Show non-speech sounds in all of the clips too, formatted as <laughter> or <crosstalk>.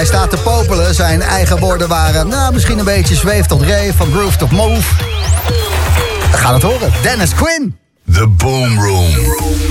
Hij staat te popelen. Zijn eigen woorden waren nou, misschien een beetje zweef tot rave, van groove tot move. We gaan het horen. Dennis Quinn. The Boom Room.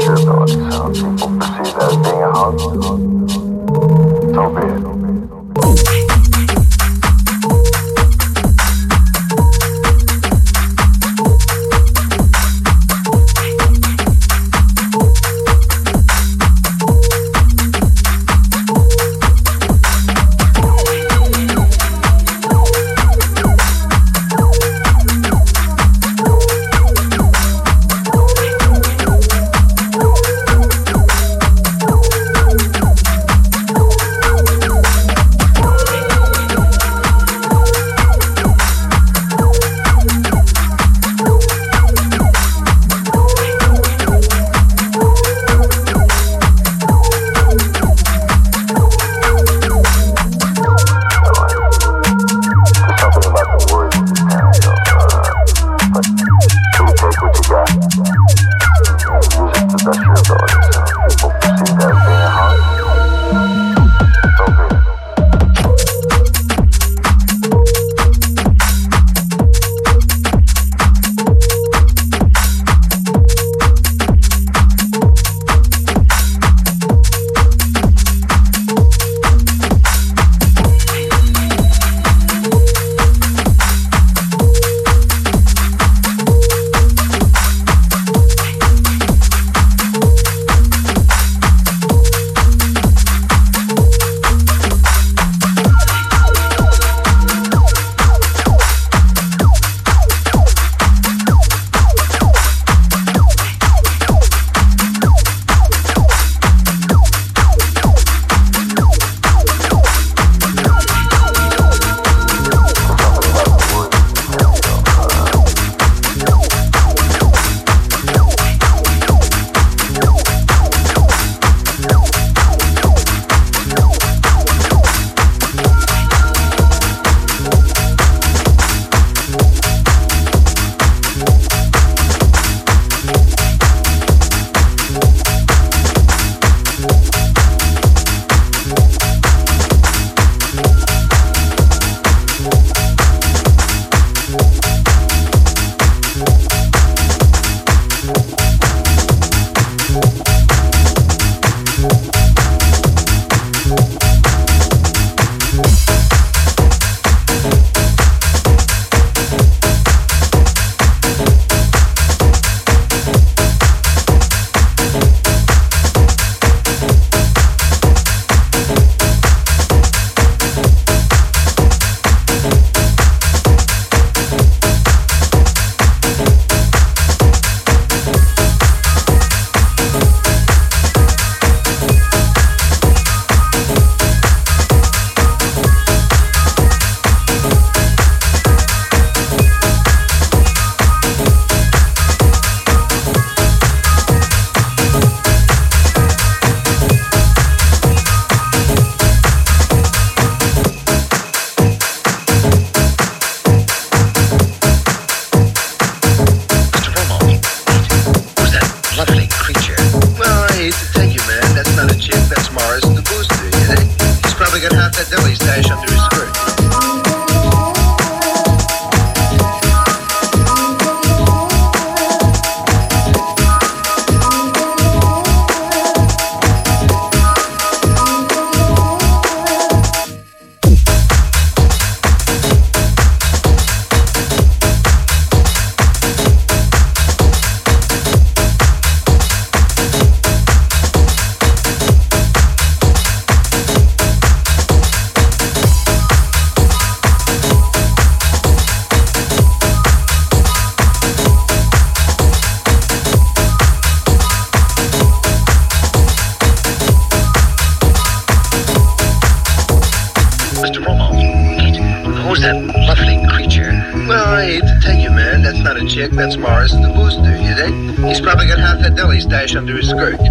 future, but so people perceive as being a hug, so be it. under his skirt.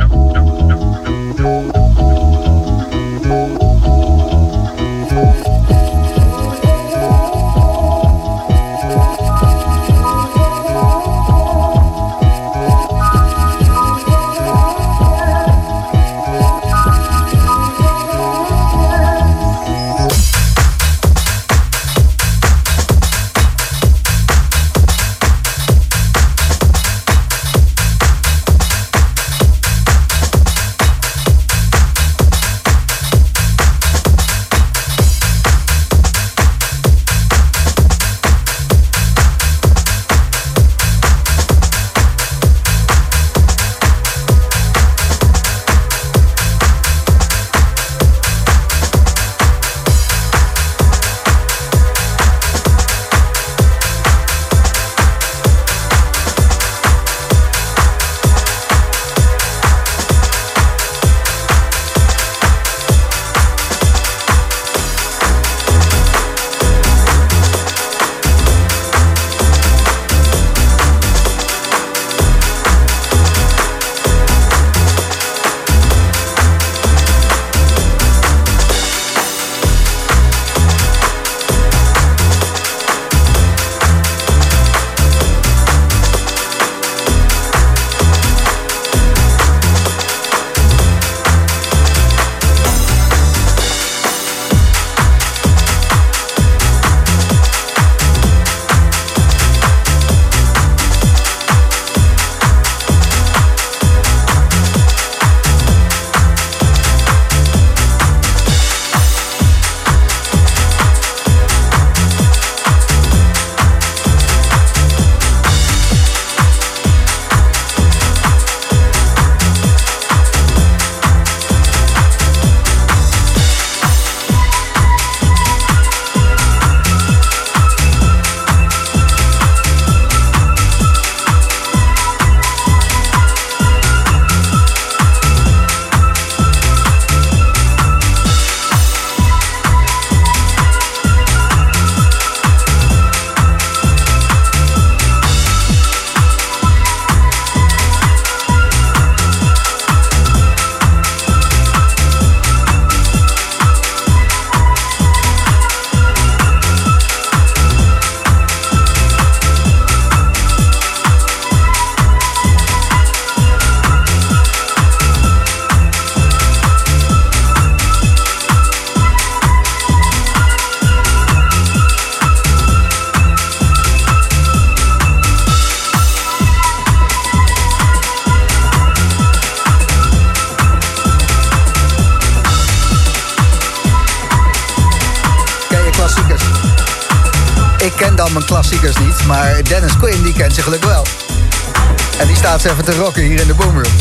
Even te rocken hier in de Boomroom.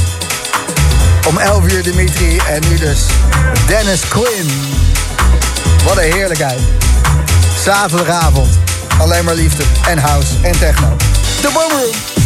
Om 11 uur Dimitri en nu dus Dennis Quinn. Wat een heerlijkheid. Zaterdagavond. Alleen maar liefde en house en techno. De Boomroom.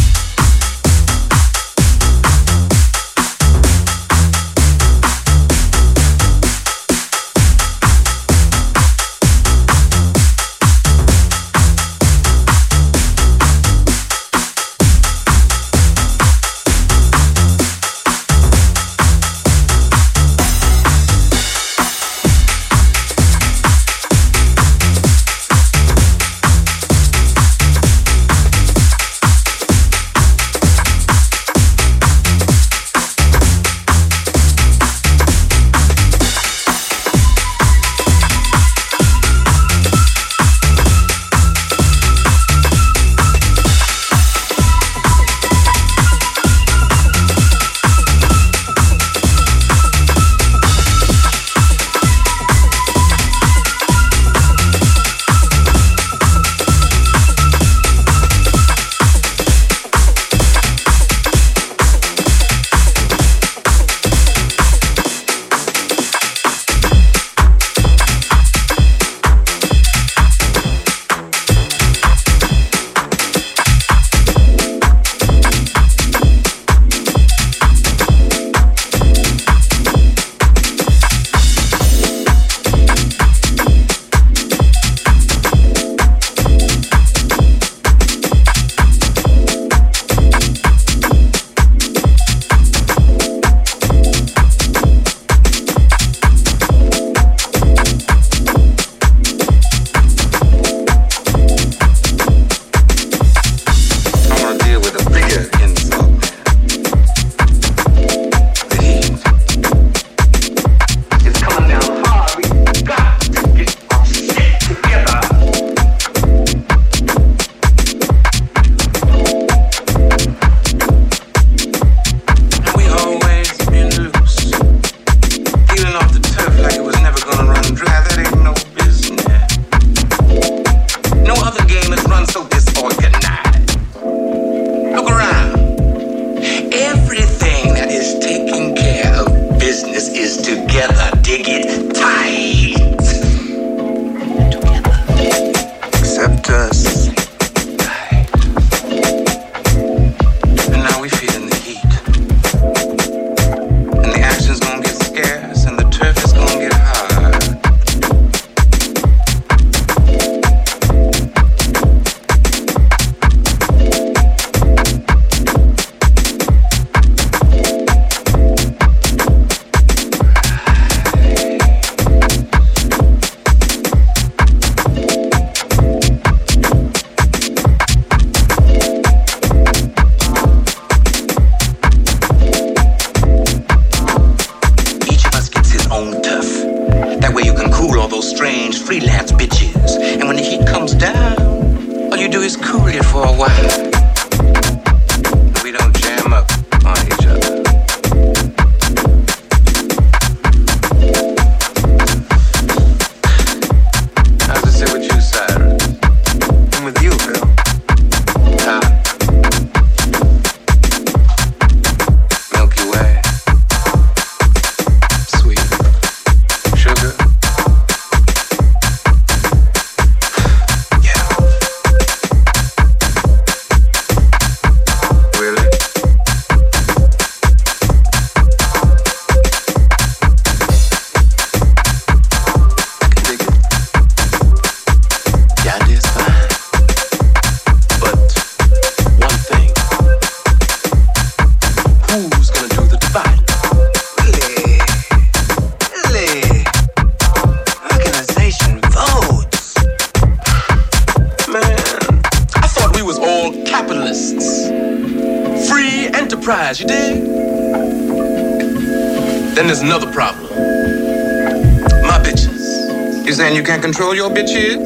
Control your bitches.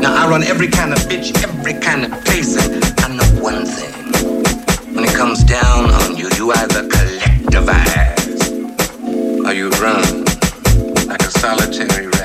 Now I run every kind of bitch, every kind of place, and I know one thing. When it comes down on you, you either collectivize or you run like a solitary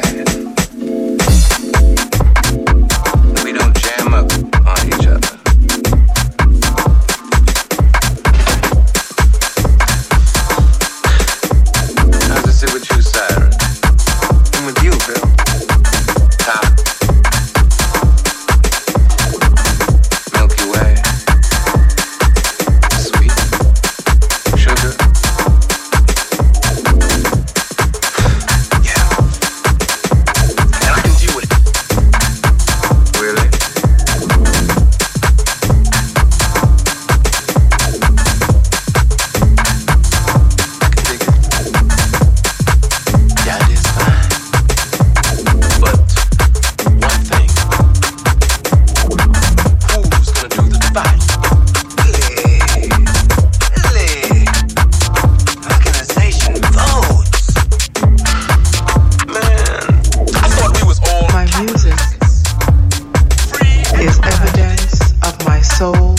soul.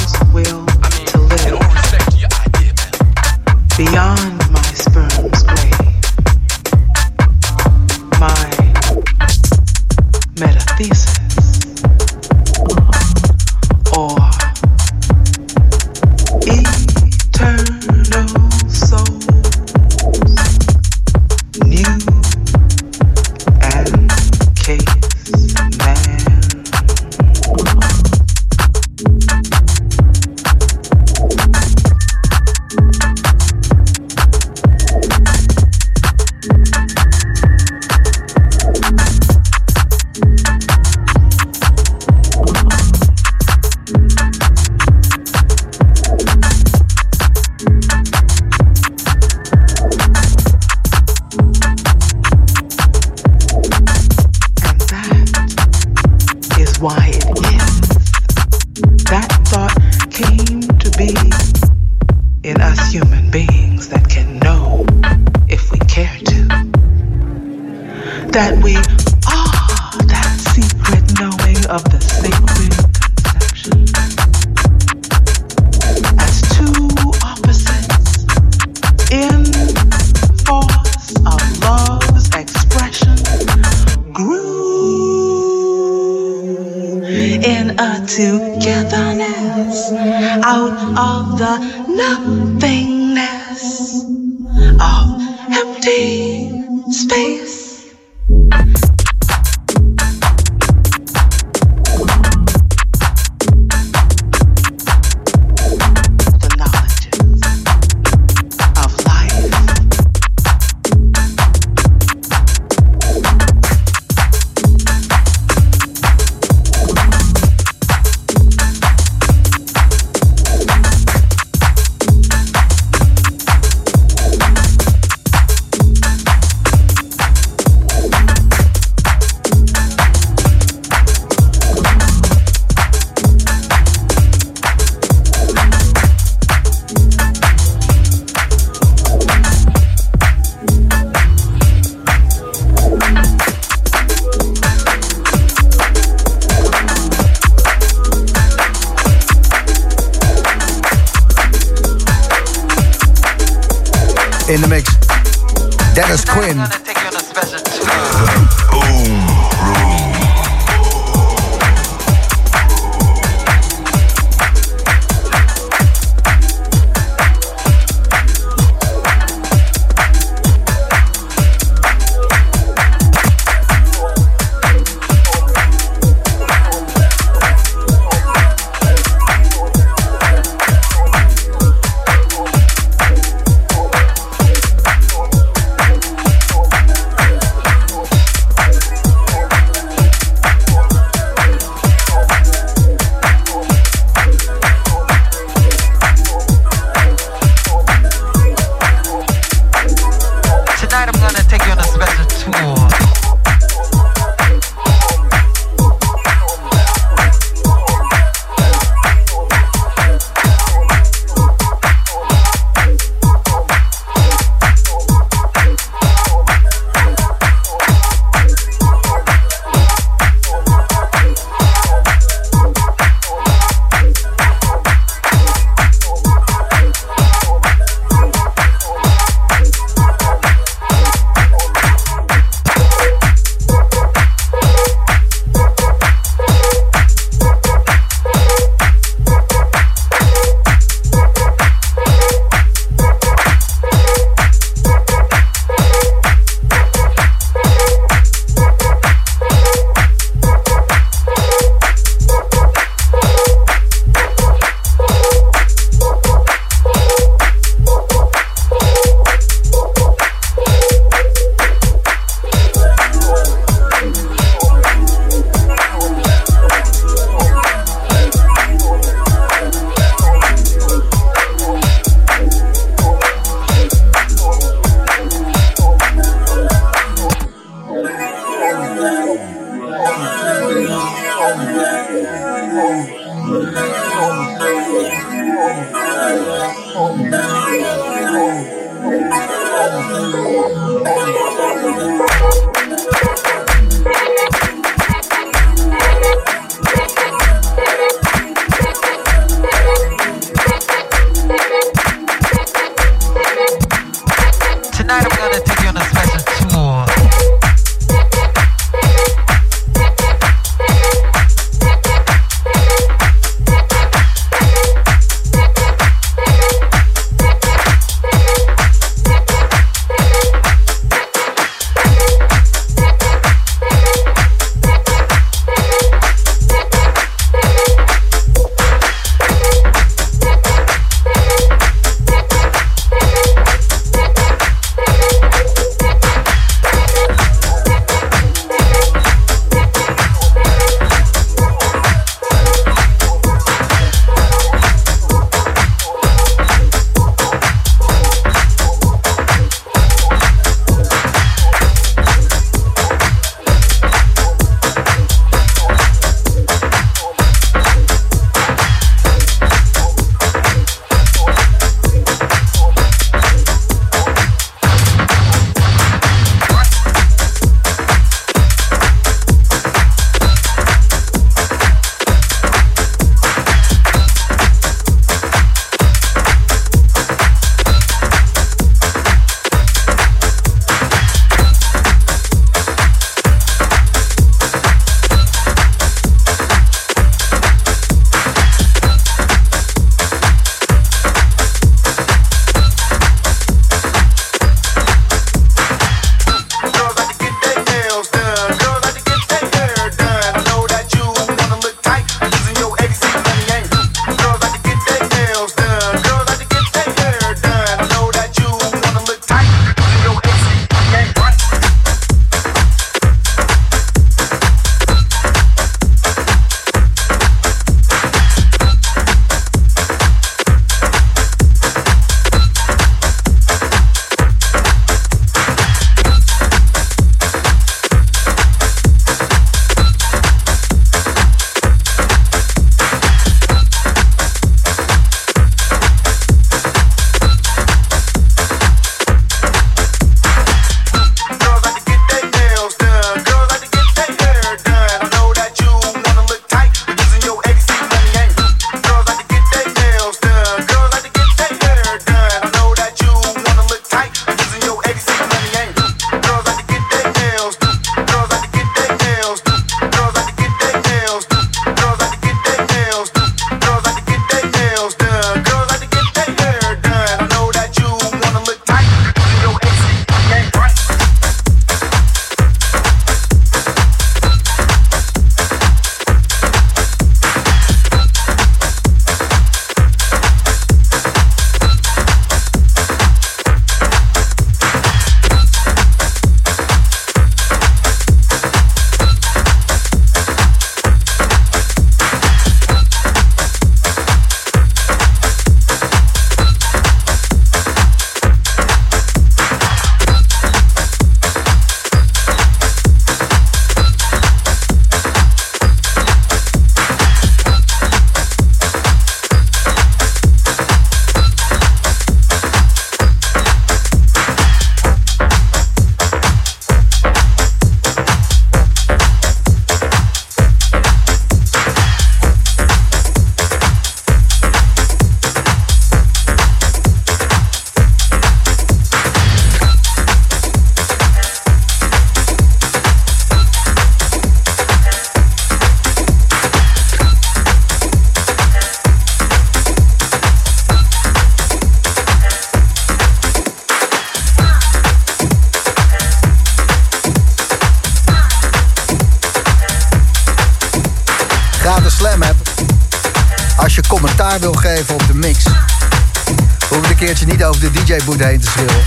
DJ-boot heen te schreeuwen.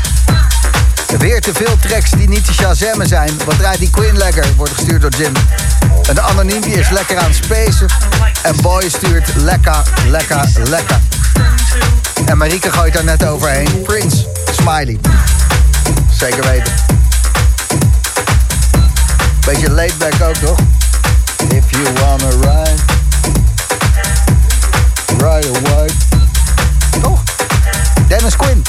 Weer te veel tracks die niet te shazammen zijn. Wat draait die Queen lekker? Wordt gestuurd door Jim. Een anoniempje is lekker aan spacen. En Boy stuurt lekker, lekker, lekker. En Marieke gooit daar net overheen. Prince, smiley. Zeker weten. Beetje laid back ook, toch? If you wanna ride, ride away. Toch? Dennis Quinn,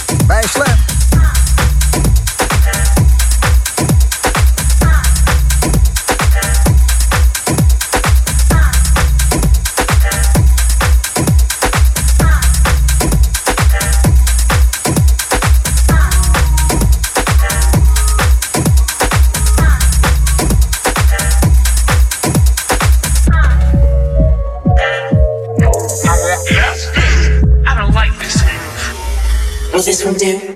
this one do?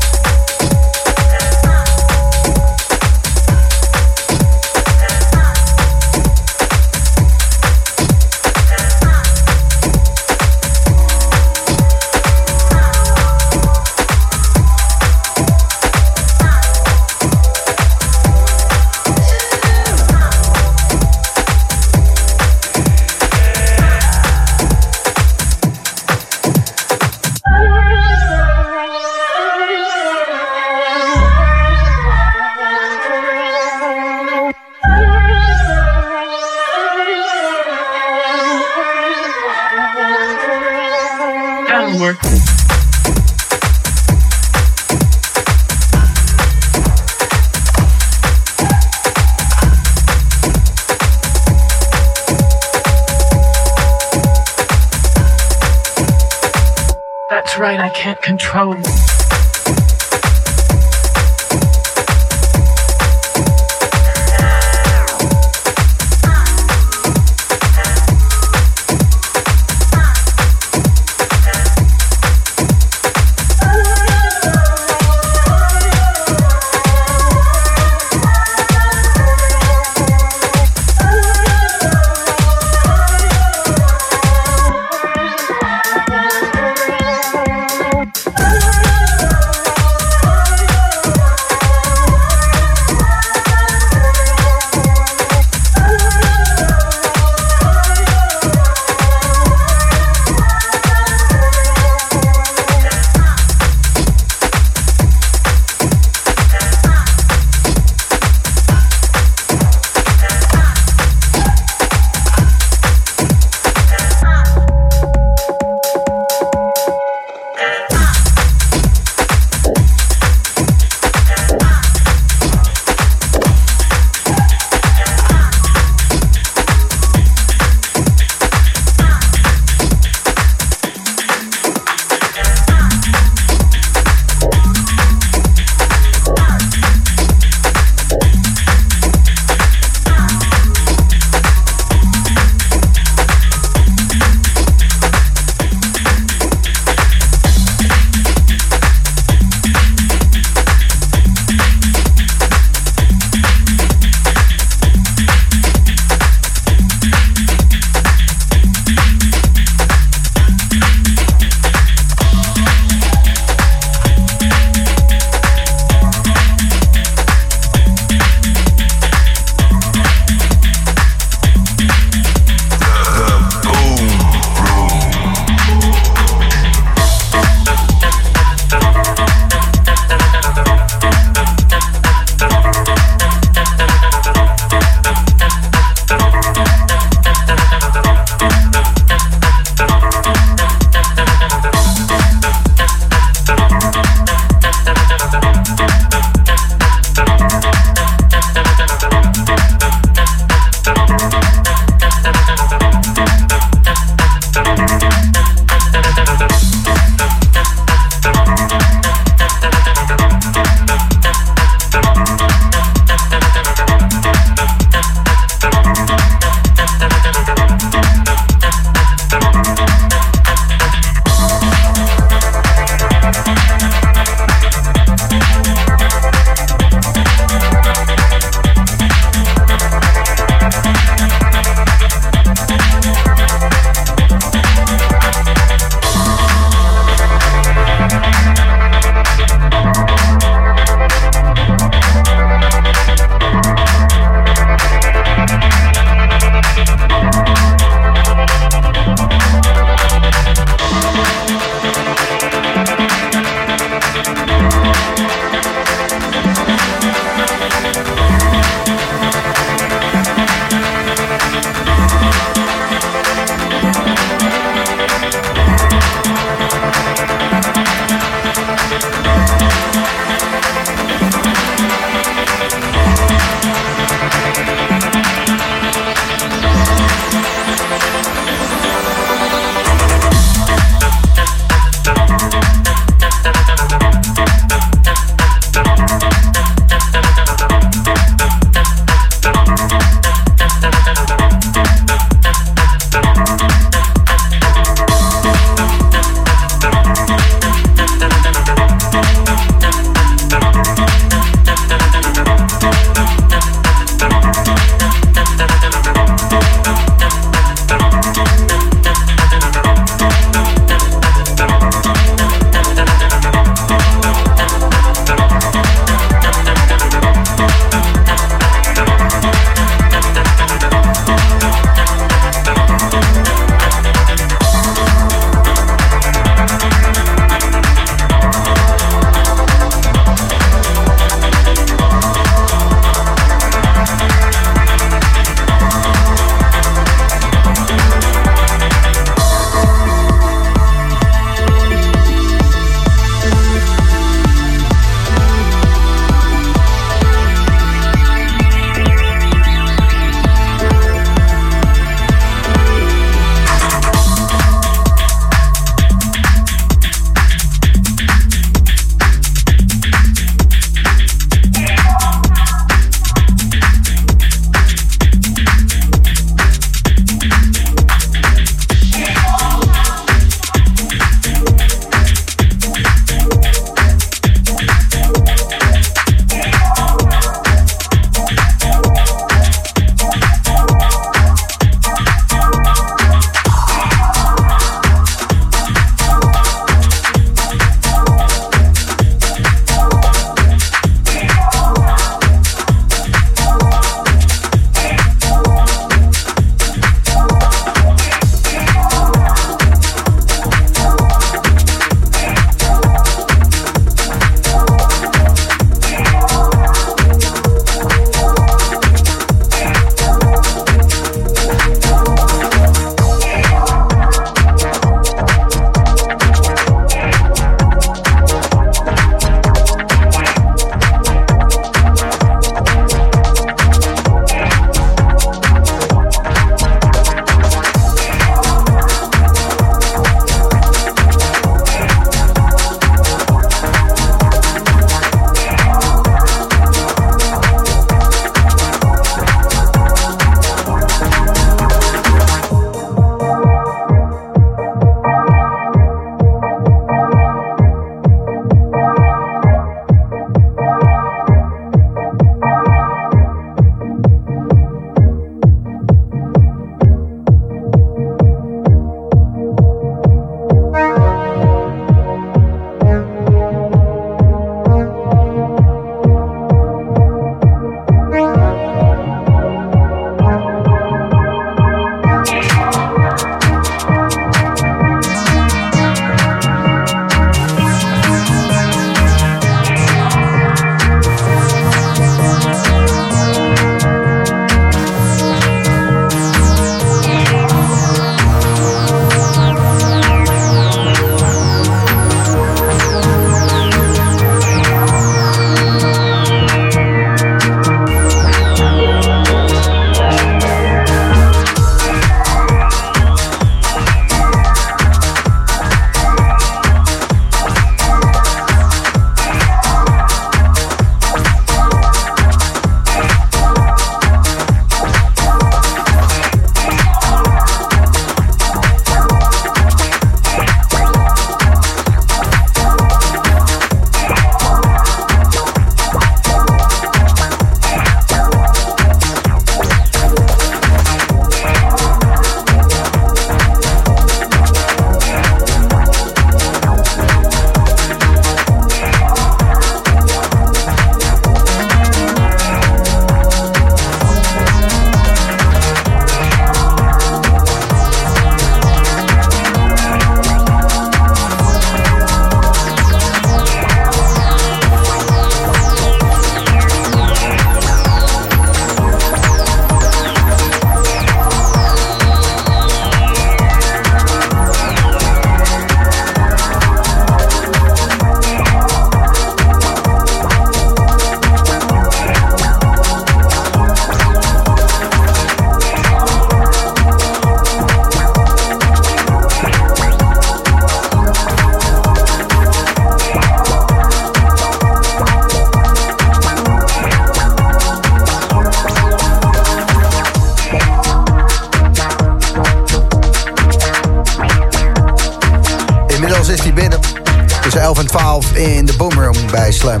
Van 12 in de Boomroom bij Slam.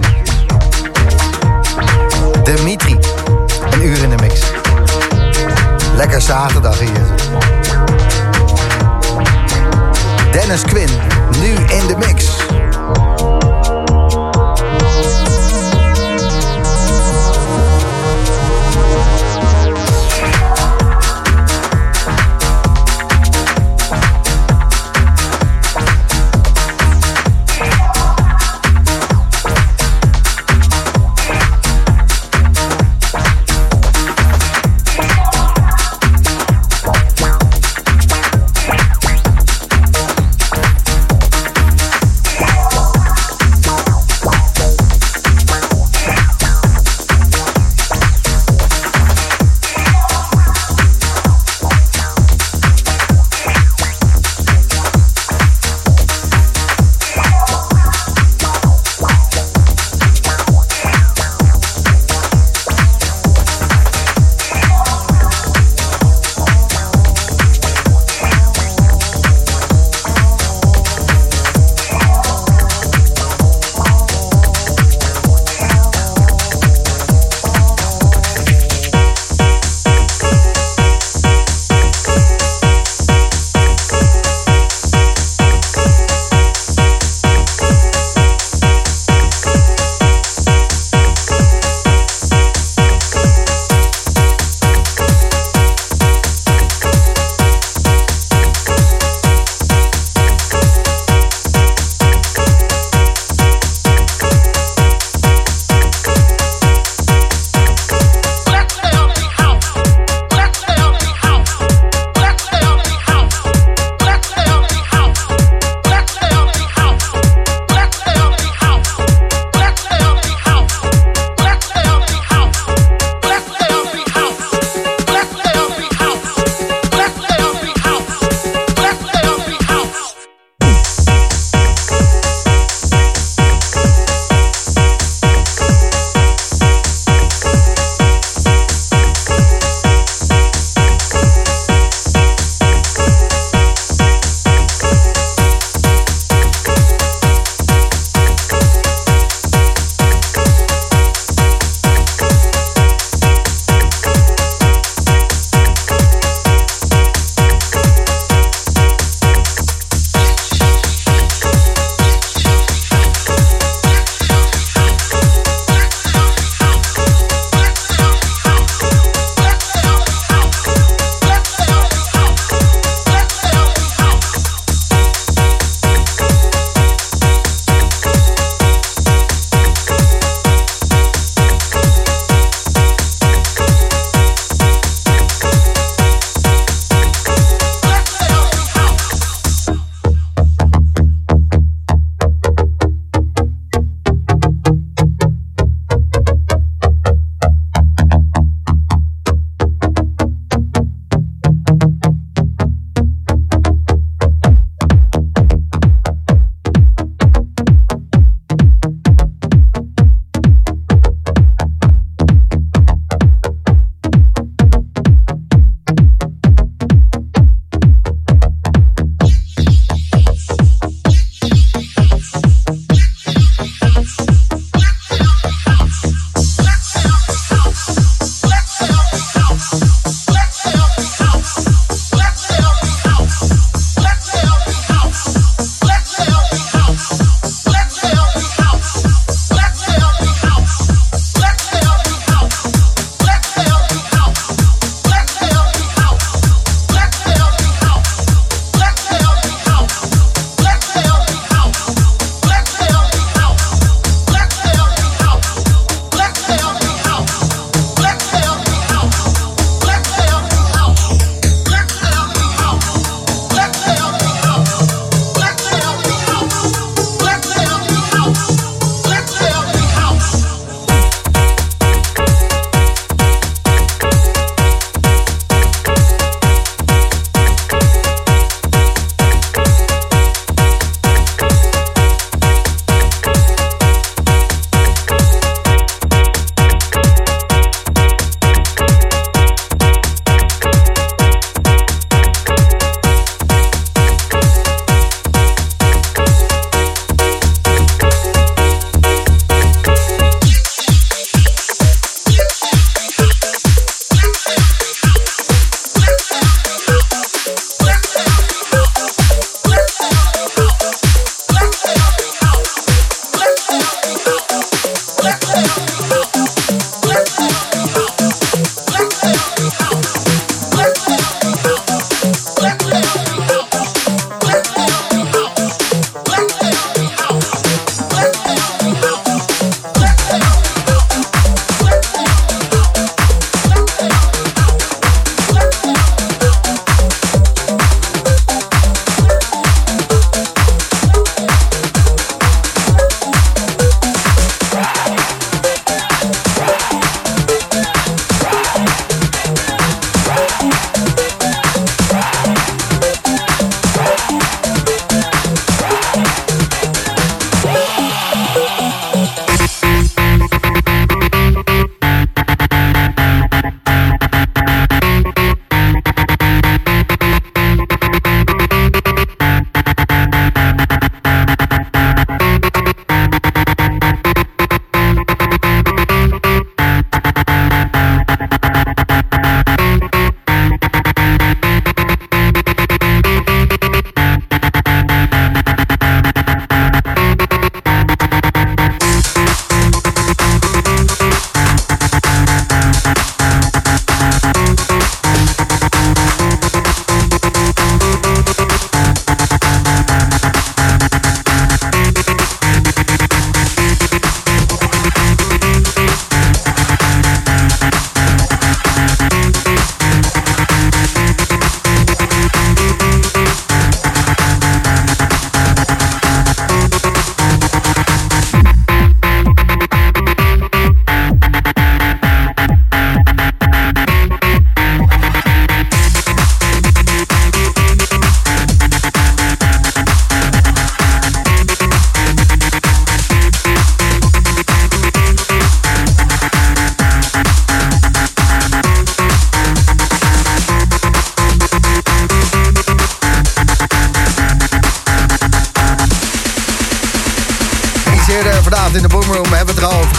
Dimitri, een uur in de mix. Lekker zaterdag hier. Dennis Quinn, nu in de mix.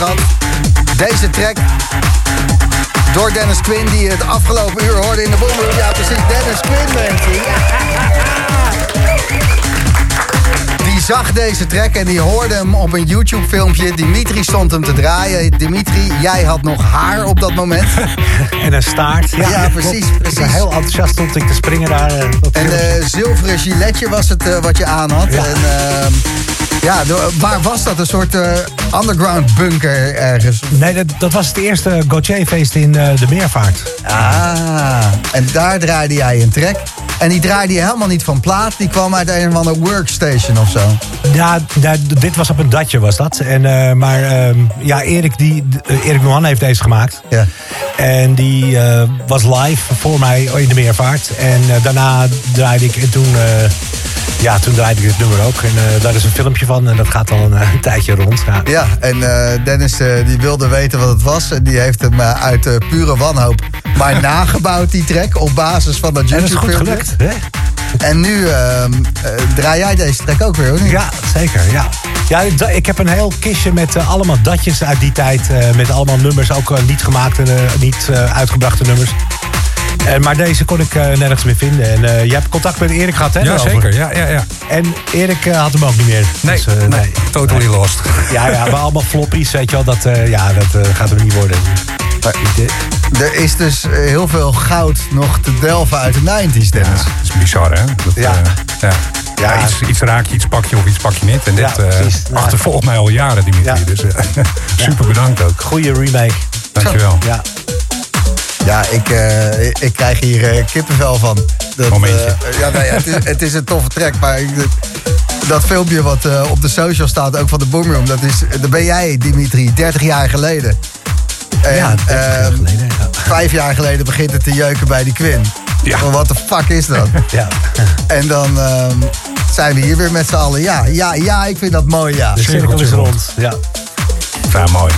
Gehad. Deze track door Dennis Quinn, die het afgelopen uur hoorde in de Boomroom. Ja, precies, Dennis Quinn, mensen. Die zag deze track en die hoorde hem op een YouTube-filmpje. Dimitri stond hem te draaien. Dimitri, jij had nog haar op dat moment. <laughs> En een staart. Ja, precies, klopt. precies. Ik was heel enthousiast stond ik te springen daar. eh, En een zilveren giletje was het eh, wat je aan had. Ja. En, ehm, ja, waar was dat? Een soort eh, underground bunker ergens? Nee, dat, dat was het eerste Gauthier-feest in eh, de Meervaart. Ah, en daar draaide jij een track. En die draaide je helemaal niet van plaat. Die kwam uit een of andere workstation of zo. Ja, ja, dit was op een datje was dat. En, eh, maar ehm, ja, Erik, die, Erik Nohan heeft deze gemaakt. Ja. En die was live voor mij in de Meervaart. En daarna draaide ik en toen... ja, toen draaide ik het nummer ook. En eh, daar is een filmpje van en dat gaat al een, eh, een tijdje rond. Ja. Ja, en eh, Dennis die wilde weten wat het was. En die heeft hem uit pure wanhoop maar nagebouwd, die track. Op basis van dat En dat is goed gelukt. Hè? En nu ehm, eh, draai jij deze track ook weer, hoor niet? Ja, zeker. Ja. Ja, ik- heb een heel kistje met allemaal datjes uit die tijd. met allemaal nummers, ook niet gemaakte, niet uitgebrachte nummers. En, maar deze kon ik eh, nergens meer vinden. En eh, je hebt contact met Erik gehad, hè? Ja, daarover? zeker. Ja, ja, ja. En Erik eh, had hem ook niet meer. Nee, Dus, eh, nee, totally lost. <laughs> Ja, ja, maar allemaal floppies, weet je wel. Dat, eh, ja, dat eh, gaat hem niet worden. Er is dus eh, heel veel goud nog te delven uit de 90s, Ja, Dennis. dat is bizar, hè? Dat, Ja. eh, ja. Ja, Ja. iets, iets raak je, iets pak je of iets pak je niet. En Ja, dit eh. Ja. <laughs> achtervolgt mij al jaren, Dimitri. Ja. Dus eh, <laughs> super bedankt ook. Goeie remake. Dankjewel. Ja. Ja, ik, eh, ik krijg hier eh, kippenvel van. Dat, Momentje. eh, ja, nee, het, is, het is een toffe track, maar ik, dat filmpje wat eh, op de social staat, ook van de Boomroom, dat is, daar ben jij, Dimitri, 30 jaar geleden. En, ja, 30 jaar ehm, geleden. Ja. Vijf jaar geleden begint het te jeuken bij die Quinn. Ja. Wat de fuck is dat? <laughs> ja. en dan ehm, zijn we hier weer met z'n allen. Ja, ja, ja, ik vind dat mooi, ja. De cirkel is rond. Ja. Ja, mooi.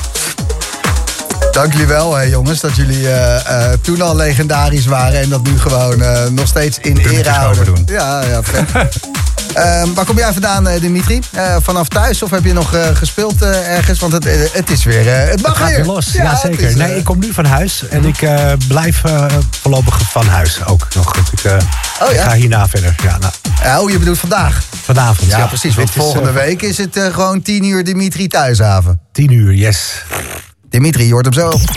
Dank jullie wel, hè, jongens, dat jullie eh, eh, toen al legendarisch waren... en dat nu gewoon eh, nog steeds in ere houden. overdoen. Ja, ja, vet. <laughs> Ehm, waar kom jij vandaan, Dimitri? Eh, vanaf thuis of heb je nog eh, gespeeld ergens? Want het, het is weer... eh, het mag Het gaat weer los, ja, zeker. is, nee, ik kom nu van huis en ik eh, blijf eh, voorlopig van huis ook nog. Ik, eh, Oh, ja? ik ga hierna verder. Ja, nou, Oh, je bedoelt vandaag? vanavond. Ja, Ja, precies. Want is, volgende week is het gewoon 10 uur Dimitri thuishaven. Tien uur, yes. Dimitri, je hoort hem zo.